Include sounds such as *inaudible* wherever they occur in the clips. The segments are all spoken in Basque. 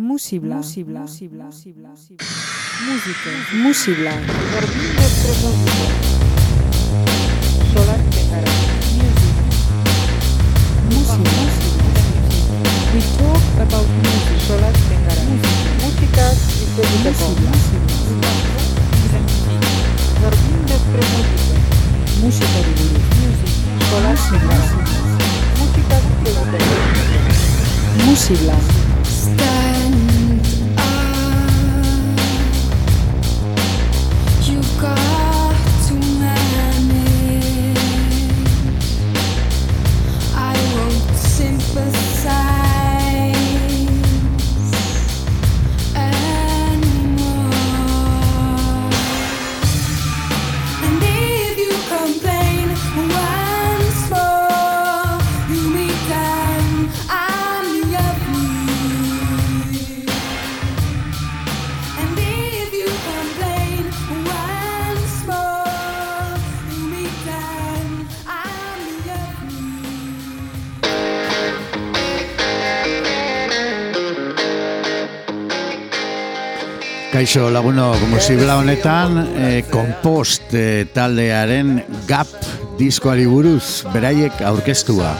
Musibla. Musibla. Musibla. Musibla. Música. Musibla. Solar We talk about music. Solar Música y Música Música Música Música Kaixo laguno, musibla honetan, eh, kompost eh, taldearen gap diskoari buruz, beraiek aurkeztua.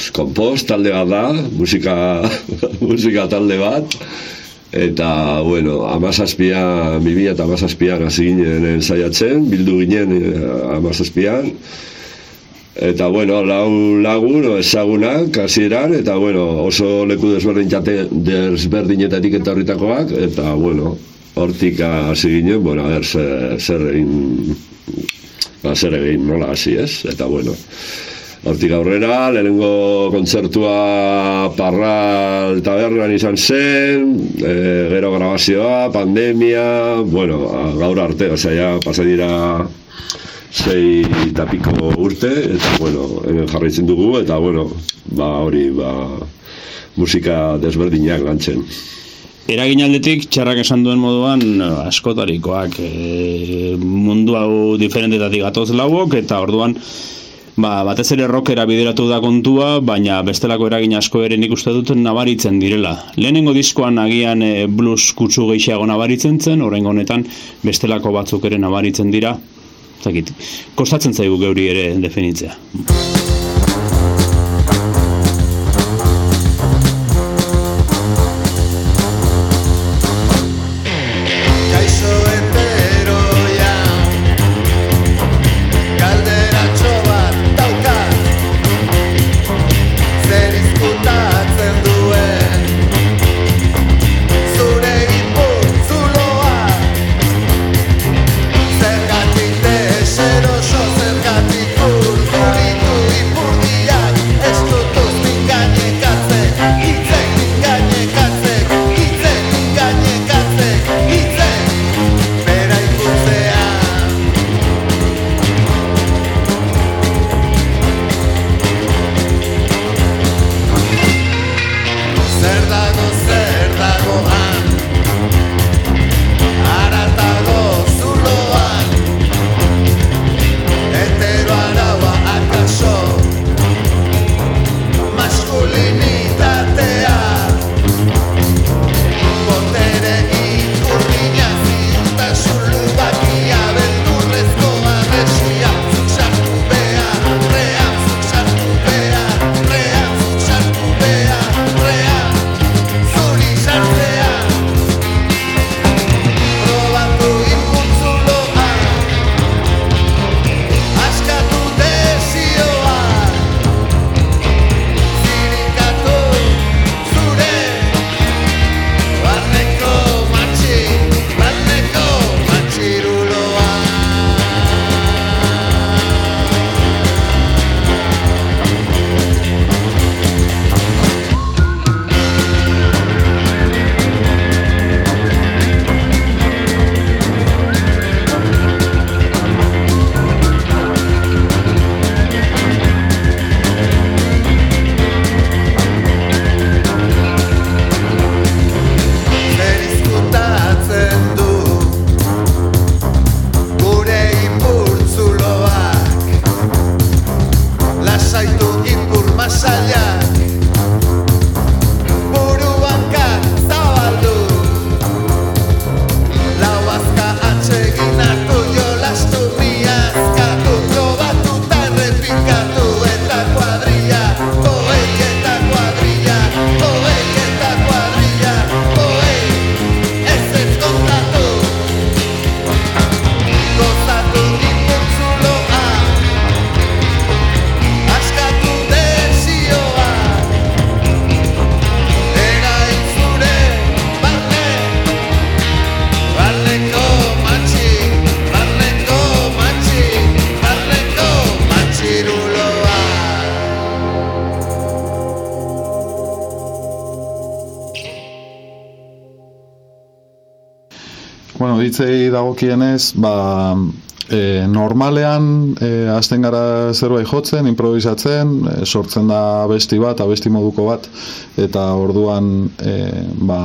Konpoz. Konpoz talde bat da, musika, *laughs* musika talde bat, eta, bueno, amazazpia, bimila eta amazazpian hasi ginen zaiatzen, bildu ginen eh, amazazpian, Eta bueno, lau lagun ezagunak hasieran eta bueno, oso leku desberdin jate desberdinetatik eta horritakoak eta bueno, hortik hasi ginen, bueno, ber, zer, zer egin ba, zer egin nola hasi, ez? Eta bueno, Hortik aurrera, lehenengo kontzertua parral tabernan izan zen, e, gero grabazioa, pandemia, bueno, gaur arte, osea, ja, pasa dira sei eta piko urte, eta, bueno, hemen jarraitzen dugu, eta, bueno, ba, hori, ba, musika desberdinak lantzen. Eragin aldetik, txarrak esan duen moduan, askotarikoak e, mundu hau diferentetatik gatoz lauok, eta orduan, ba, batez ere rockera bideratu da kontua, baina bestelako eragin asko ere nik uste dut nabaritzen direla. Lehenengo diskoan agian e, blues kutsu gehiago nabaritzen zen, oraingo honetan bestelako batzuk ere nabaritzen dira, zakit, kostatzen zaigu geuri ere definitzea. Bueno, hitzei dagokienez, ba, e, normalean e, hasten gara zerbait jotzen, improvisatzen, e, sortzen da abesti bat, abesti moduko bat, eta orduan e, ba,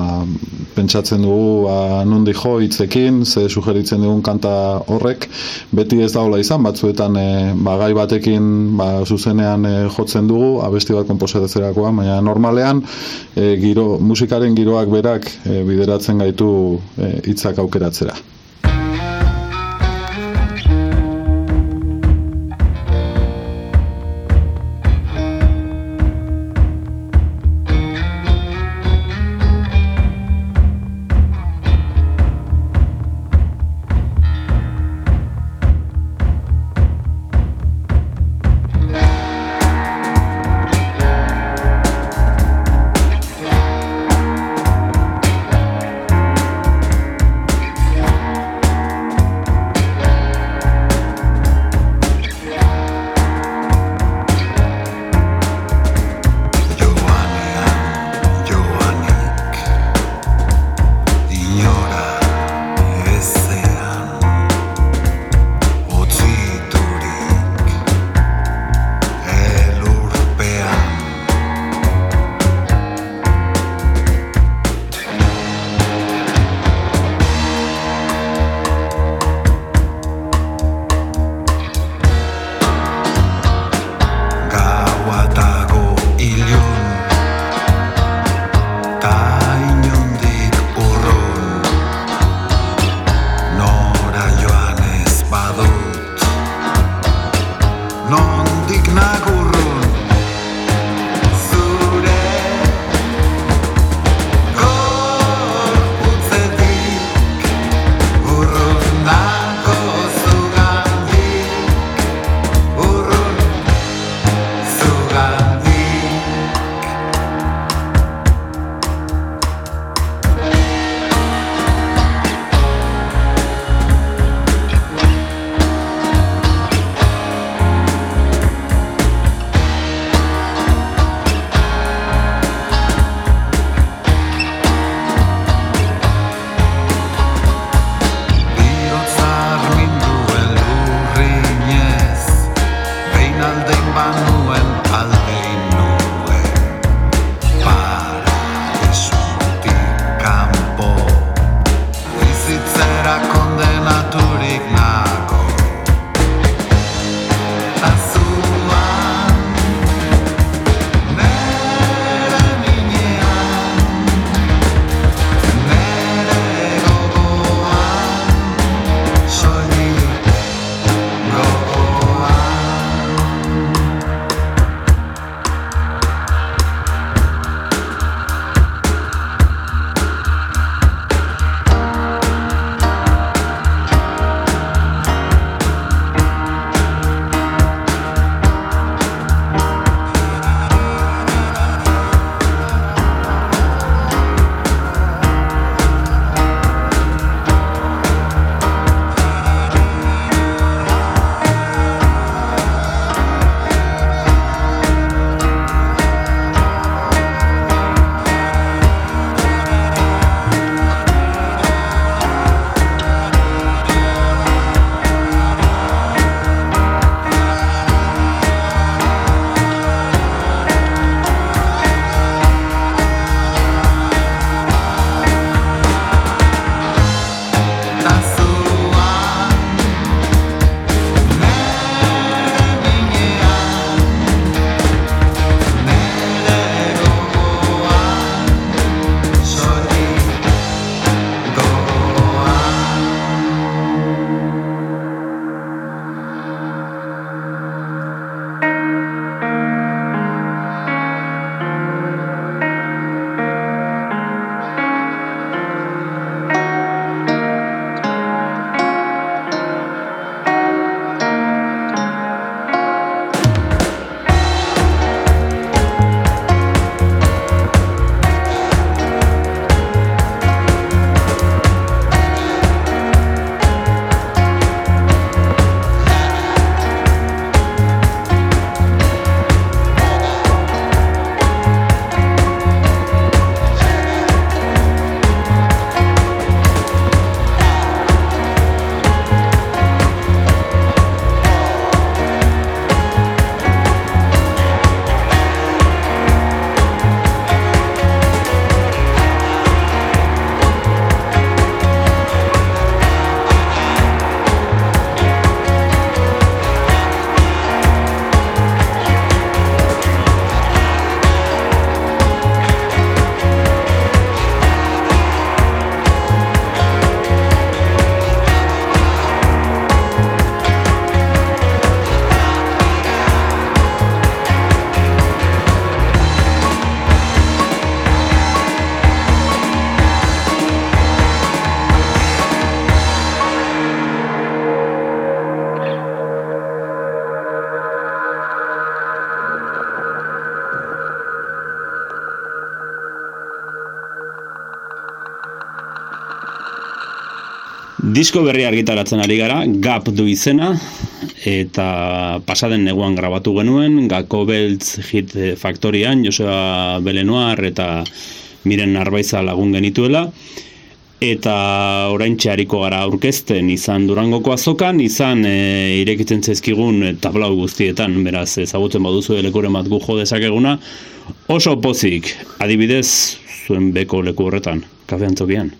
pentsatzen dugu ba, nundi jo hitzekin, ze sugeritzen dugun kanta horrek, beti ez daula izan, batzuetan e, ba, gai batekin ba, zuzenean e, jotzen dugu, abesti bat komposatzerakoan, baina normalean e, giro, musikaren giroak berak e, bideratzen gaitu e, hitzak aukeratzera. Disko berri argitaratzen ari gara, Gap du izena, eta pasaden neguan grabatu genuen, Gako Beltz Hit Factorian, Joseba Belenoar eta Miren Narbaiza lagun genituela, eta orain hariko gara aurkezten izan durangoko azokan, izan e, irekitzen zaizkigun tablau guztietan, beraz ezagutzen baduzu lekuren bat gu jo dezakeguna, oso pozik, adibidez, zuen beko leku horretan, kafean tokian.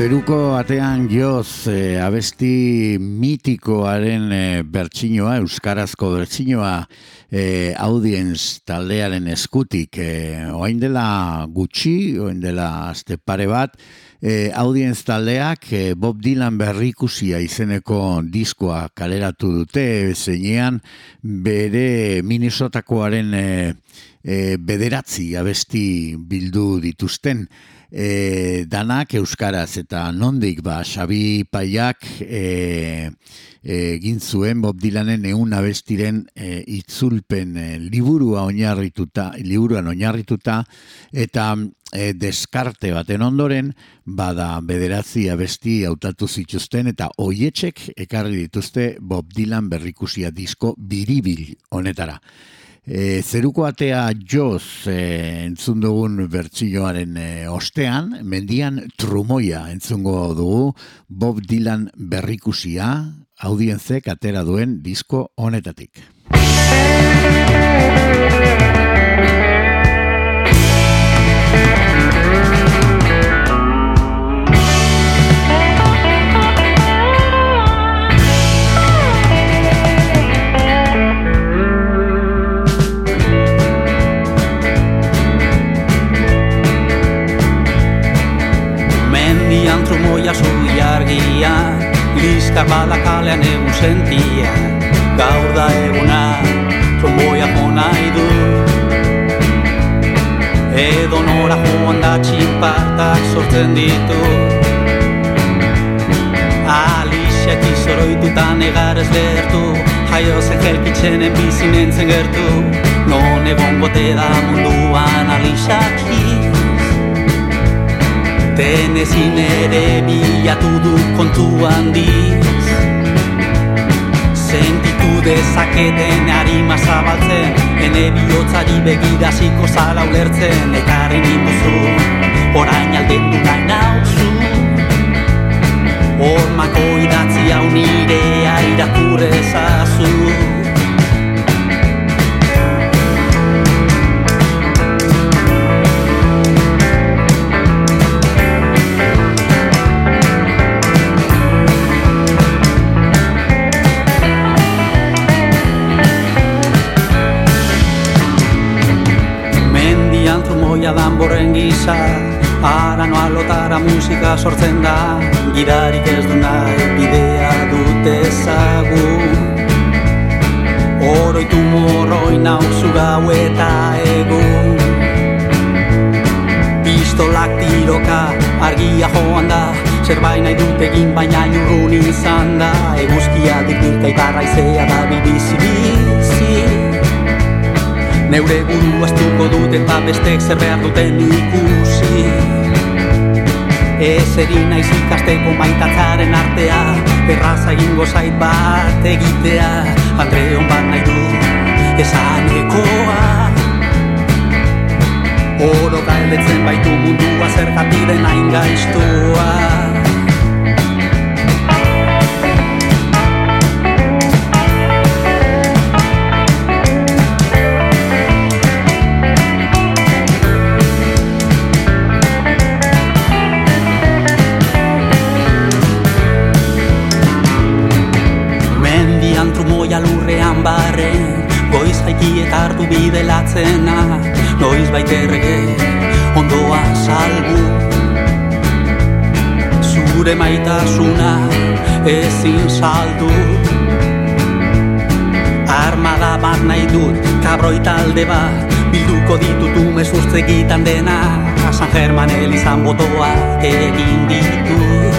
Zeruko atean joz e, abesti mitikoaren e, bertsinoa, euskarazko bertsinoa e, audience taldearen eskutik. E, oain dela gutxi, oain dela azte pare bat, e, audience taldeak e, Bob Dylan berrikusia izeneko diskoa kaleratu dute, zeinean bere Minnesotakoaren e, e, bederatzi abesti bildu dituzten e, danak euskaraz eta nondik ba Xabi Paiak e, egin zuen Bob Dylanen eun abestiren e, itzulpen e, liburua oinarrituta, liburuan oinarrituta eta e, deskarte baten ondoren bada bederatzi abesti hautatu zituzten eta hoietxek ekarri dituzte Bob Dylan berrikusia disko biribil honetara. E, zeruko atea joz e, entzun dugun bertsioaren e, ostean, mendian trumoia entzungo dugu Bob Dylan berrikusia audienzek atera duen disko honetatik. Mendian trumoia zui argia Liskar balakalean egun sentia. Gaur da eguna trumoia jona idu Edo nora joan da txinpartak sortzen ditu. Alixek izoroitutan egar ez lehertu Jaio zen jelkitzenen bizi nintzen gertu. Non egon bote da munduan Tenezin ere bilatu du kontu handiz. Sentitu dezaketen harima zabaltzen Ene bihotzari begiraziko zala ulertzen Ekarri ninduzu, orain alden du nahi nauzu. Hormako idatzi hau nirea irakurrezazu Arano alotara musika sortzen da. Gidarik ez du nahi bidea dute ezagun. Oroitu morroi nauzu gau eta egun. Pistolak tiroka argia joan da. Zerbait nahi dut egin baina urrun izan da. Eguzkia dikirka ibarra izea da bibizi bizi Neure buru astuko dut eta bestek zer behar duten ikusi. Ez eri naiz ikasteko maitatzaren artea Erraza egingo zait bat egitea. Andre hon bat nahi du esanekoa. Oro galdetzen baitu mundua zergatik den hain gaiztua eta hartu bide latzena Noiz baiterreke ondoa salgu Zure maitasuna ezin saldu. Armada bat nahi dut, kabroi talde bat Bilduko ditut umezurtz egiten dena. San German elizan botoa egin ditut.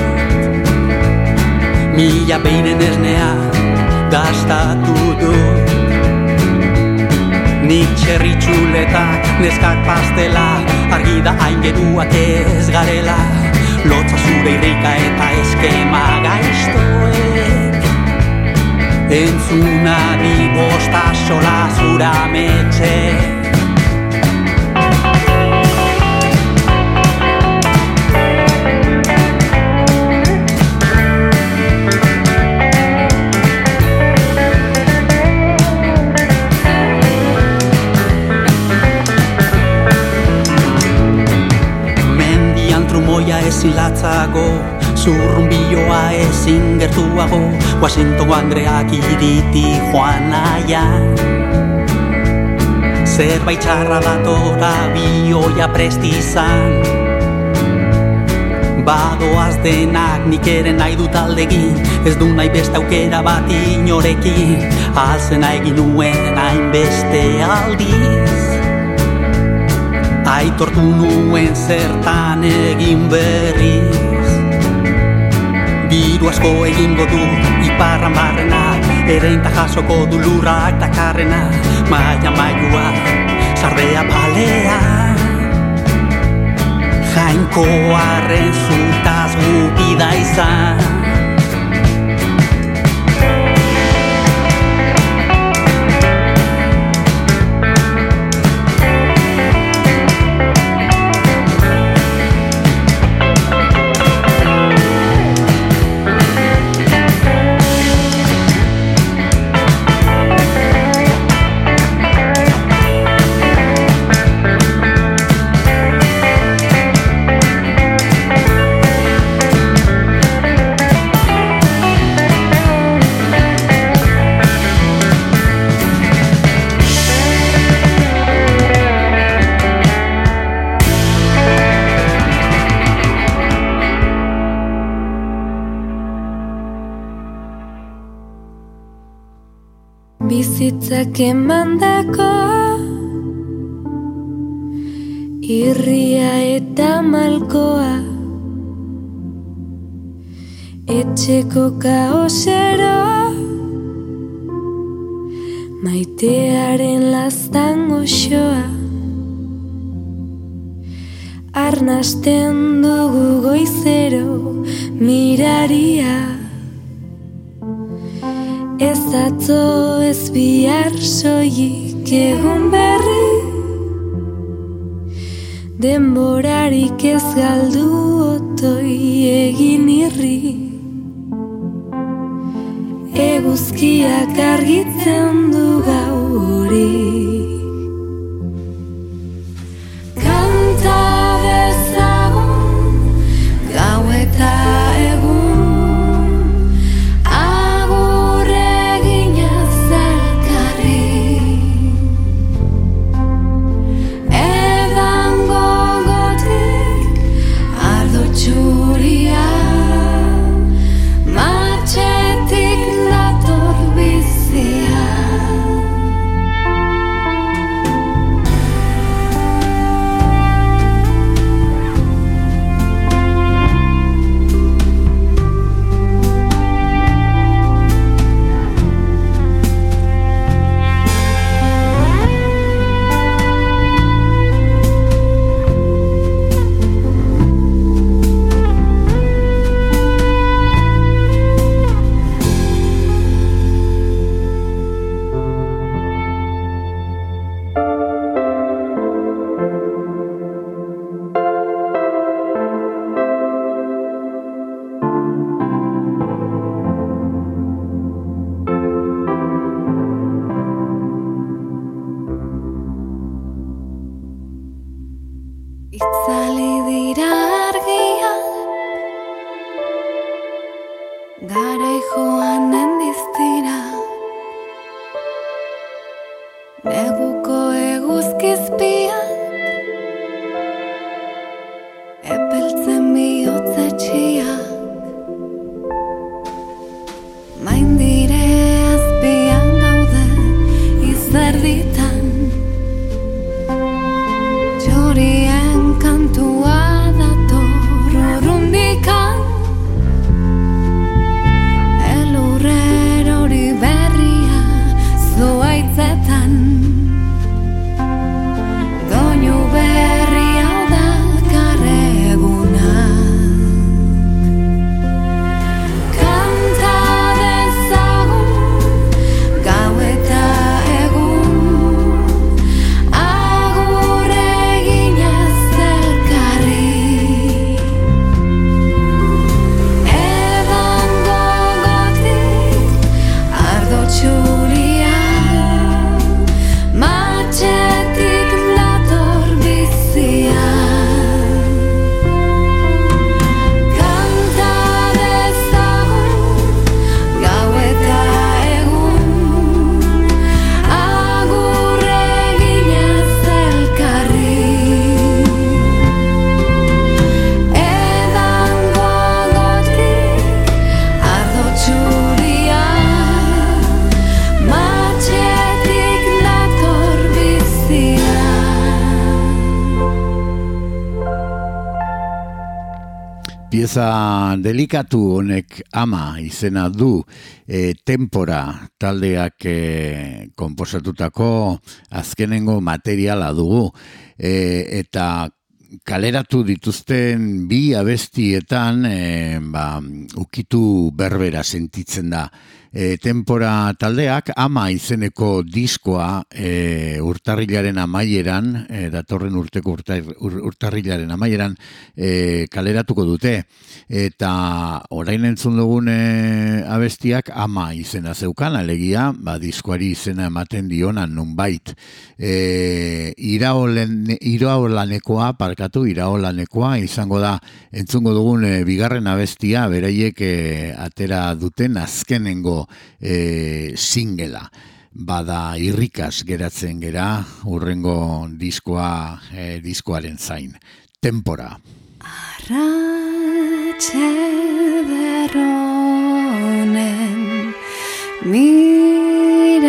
Mila beinen esnea gastatu dut Nik txerri txuletak, neskak pastela Argi da hain geruak ez garela. Lotza zure irrika eta eskema gaiztoek. Entzuna di bosta sola zura metxe trumoia ezin latzago Zurrumbioa ezin gertuago Washington Andreak iriti joan nahian. Zerbait txarra datora bioia prestizan. Badoaz denak nik ere nahi dut aldegin Ez du nahi beste aukera bat inorekin. Alzena egin nuen hainbeste aldiz Aitortu nuen zertan egin berriz. Biru asko egingo du iparran barrena Ereinta jasoko du lurrak dakarrena Maia mailua, zardea palea. Jainkoaren zutaz gupida izan emandako irria eta malkoa. Etxeko kaosero maitearen laztan goxoa. Arnasten dugu goizero miraria ez bihar soilik egun berri Denborarik ez galdu otoi egin irri Eguzkiak argitzen du gau Pieza delikatu honek ama izena du e, tempora taldeak e, konposatutako azkenengo materiala dugu. E, eta kaleratu dituzten bi abestietan e, ba, ukitu berbera sentitzen da e, tempora taldeak ama izeneko diskoa e, urtarrilaren amaieran, e, datorren urteko urtar, ur, urtarrilaren amaieran e, kaleratuko dute. Eta orain entzun dugun e, abestiak ama izena zeukan, alegia, ba, diskoari izena ematen dionan nunbait. E, iraolen, iraolanekoa, parkatu, iraolanekoa, izango da, entzungo dugun e, bigarren abestia, beraiek e, atera duten azkenengo e, singela. Bada irrikas geratzen gera urrengo diskoa e, diskoaren zain. Tempora. Arratxe berronen mirarian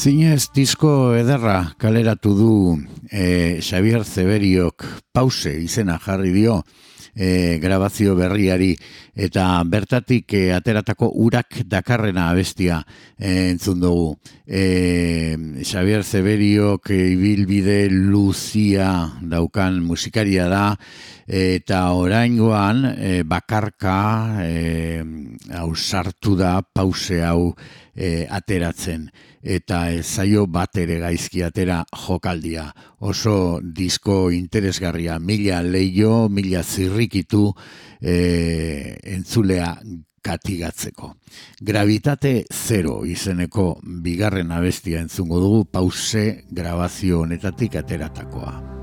Zinez disko ederra kaleratu du e, Xavier Zeberiok pause izena jarri dio e, grabazio berriari eta bertatik e, ateratako urak dakarrena abestia e, entzun dugu. E, Xavier Zeberiok e, ibilbide luzia daukan musikaria da eta oraingoan e, bakarka e, ausartu da pause hau e, ateratzen eta ez zaio bat ere gaizki atera jokaldia. Oso disko interesgarria, mila leio, mila zirrikitu e, entzulea katigatzeko. Gravitate zero izeneko bigarren abestia entzungo dugu pause grabazio honetatik ateratakoa.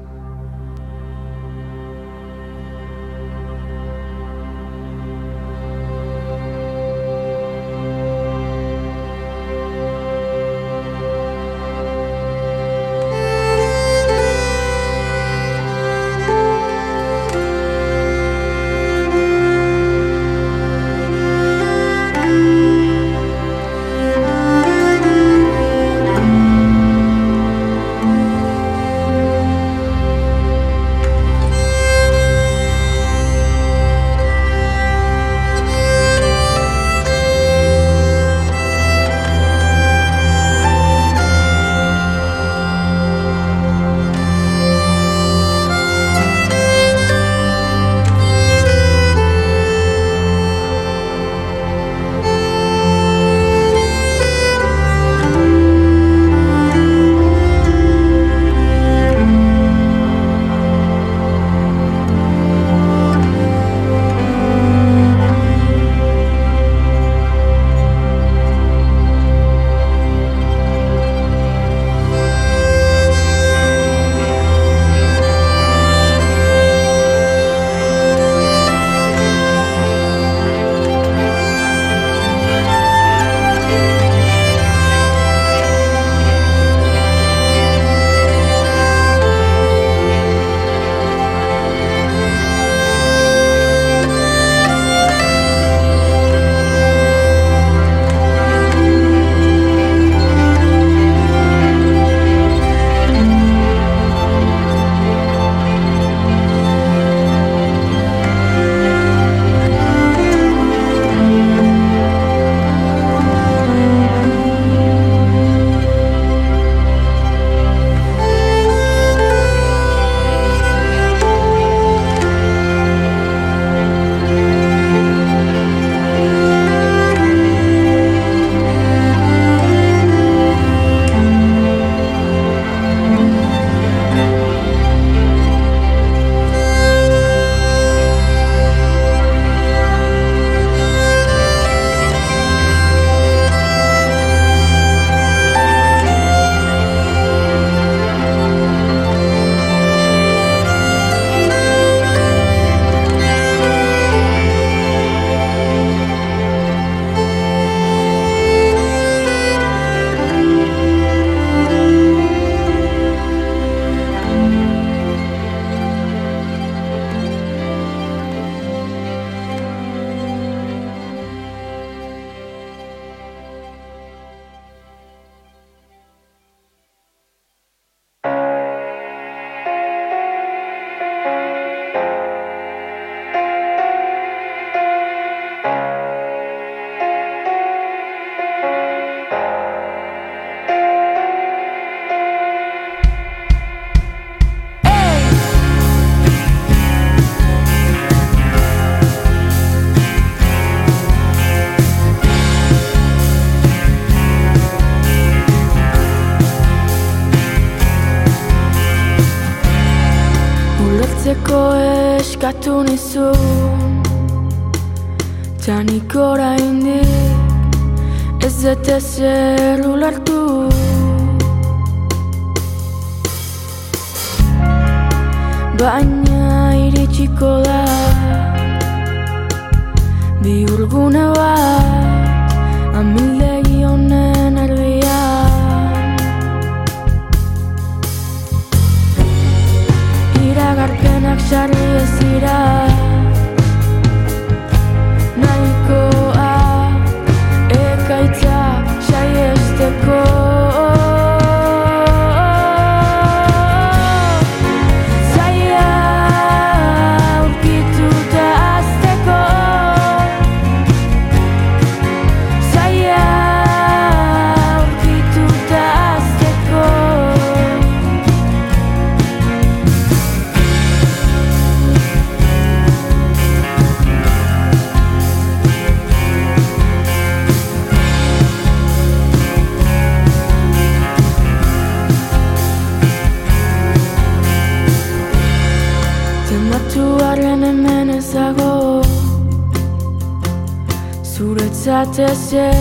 Zuretzat ezer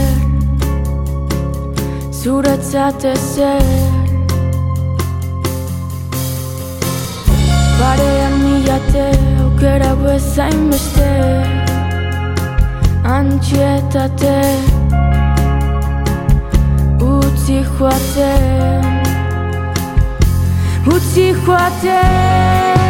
Zuretzat ezer Parean milate aukera bezain beste. Antxietate. Utzi joaten. Utzi joaten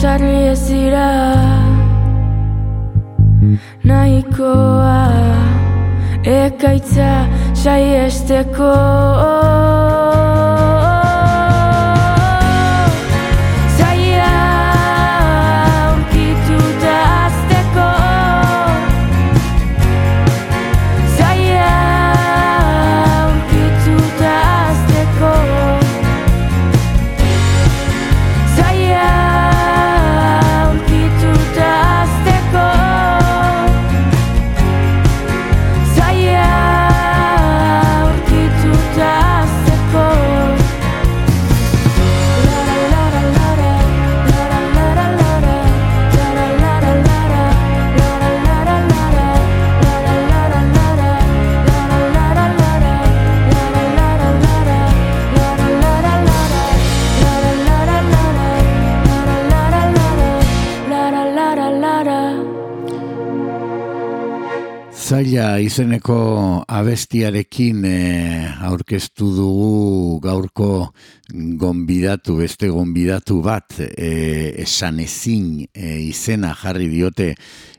sarri ez dira Nahikoa. Ekaitza saiesteko Zaila izeneko abestiarekin eh, aurkeztu dugu gaurko gonbidatu, beste gonbidatu bat, eh, esan ezin eh, izena jarri diote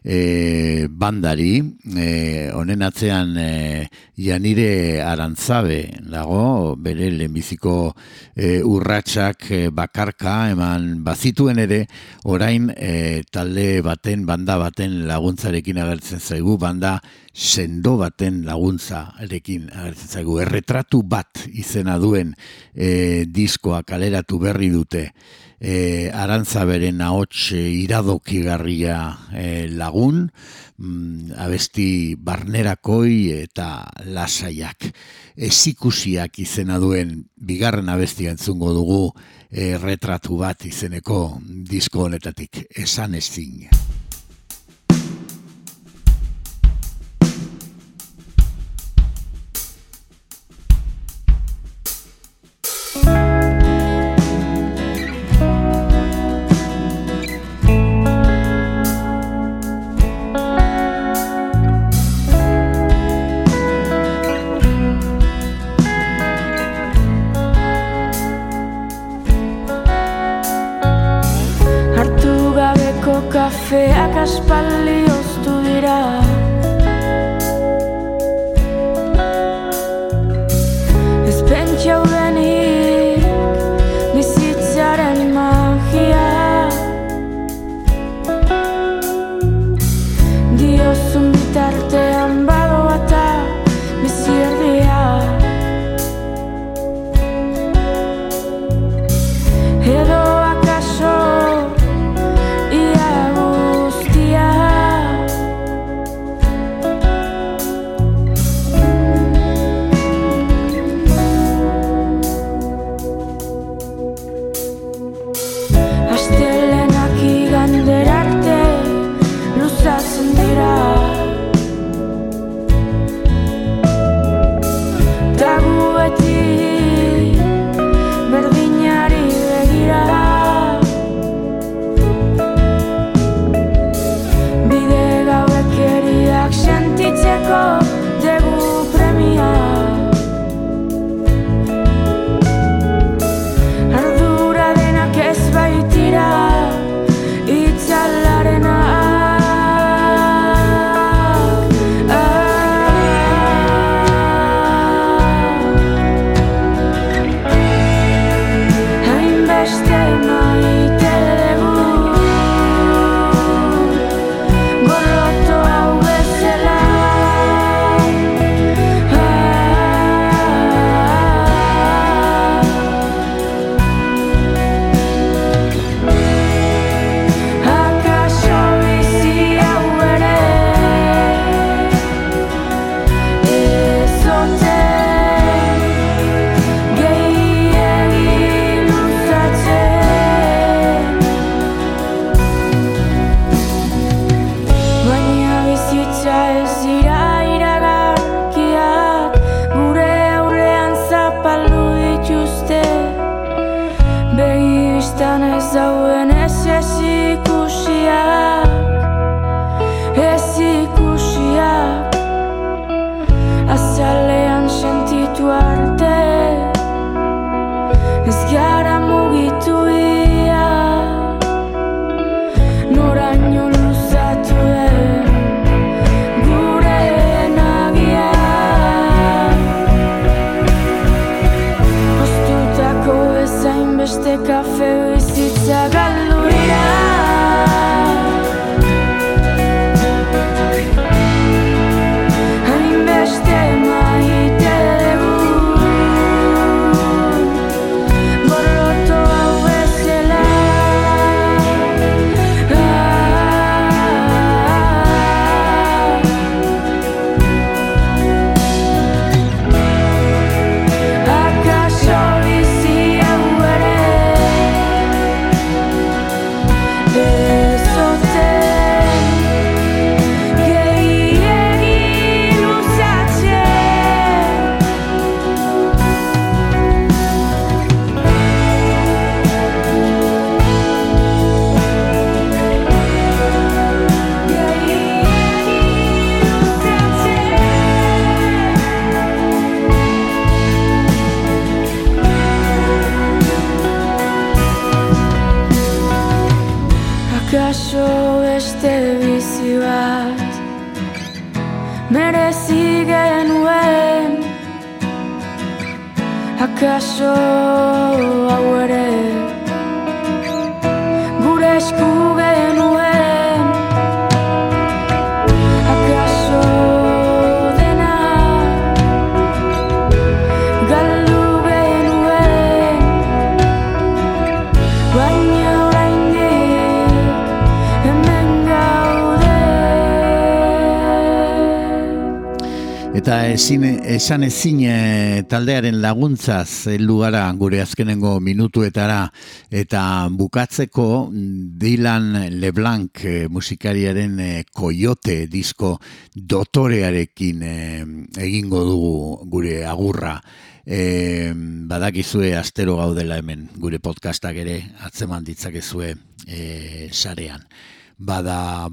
eh, bandari, eh, honen atzean eh, Janire Arantzabe dago, bere lehenbiziko eh, urratsak eh, bakarka eman bazituen ere, orain eh, talde baten, banda baten laguntzarekin agertzen zaigu, banda sendo baten laguntzarekin agertzen zaigu. Erretratu bat izena duen eh, diskoa kaleratu berri dute e, arantzaberen ahots e, iradokigarria e, lagun, mm, abesti barnerakoi eta lasaiak. Ezikusiak izena duen bigarren abestia entzungo dugu e, retratu bat izeneko disko honetatik, esan ezin. Kafeak aspaldi oztu dira. Ez pentsau denik bizitzaren magia. Diozun bitartean bado bata bizi erdia Edo Eta ezin, esan ezin eh, taldearen laguntzaz heldu gara gure azkenengo minutuetara eta bukatzeko Dylan LeBlanc eh, musikariaren eh, Coyote disko dotorearekin eh, egingo dugu gure agurra. E, badakizue astero gaudela hemen gure podcastak ere atzeman ditzakezue e, sarean. Bada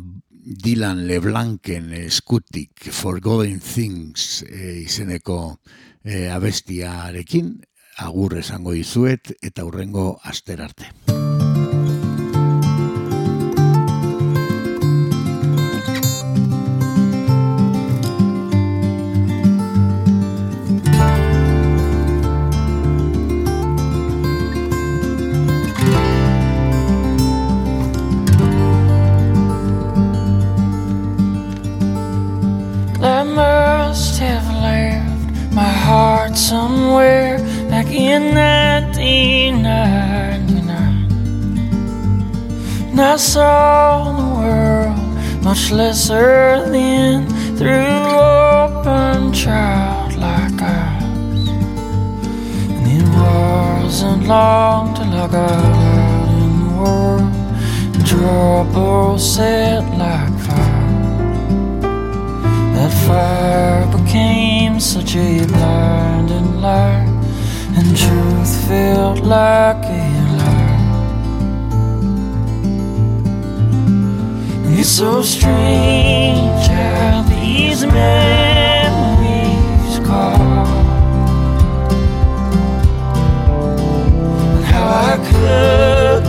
Dylan LeBlancen eskutik Forgotten Things e, izeneko e, abestiarekin agur esango dizuet eta hurrengo aster arte. Somewhere back in 1999. And I saw the world much lesser than through open childlike eyes. And it wasn't long till I got out in the world and trouble set like fire. That fire became such a blinding light, and truth felt like a lie. It's so strange how these memories call, and how I could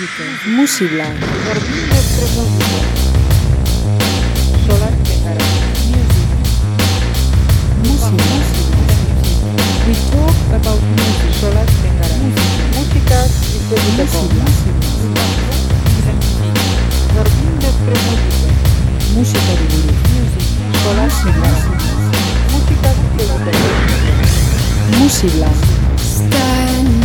música. Música. Dormimos presuntos. Solar petará. Música. We talk about music. Solar petará. Música y música. Dormimos presuntos. Música de gurú. Solar petará. Música y Stand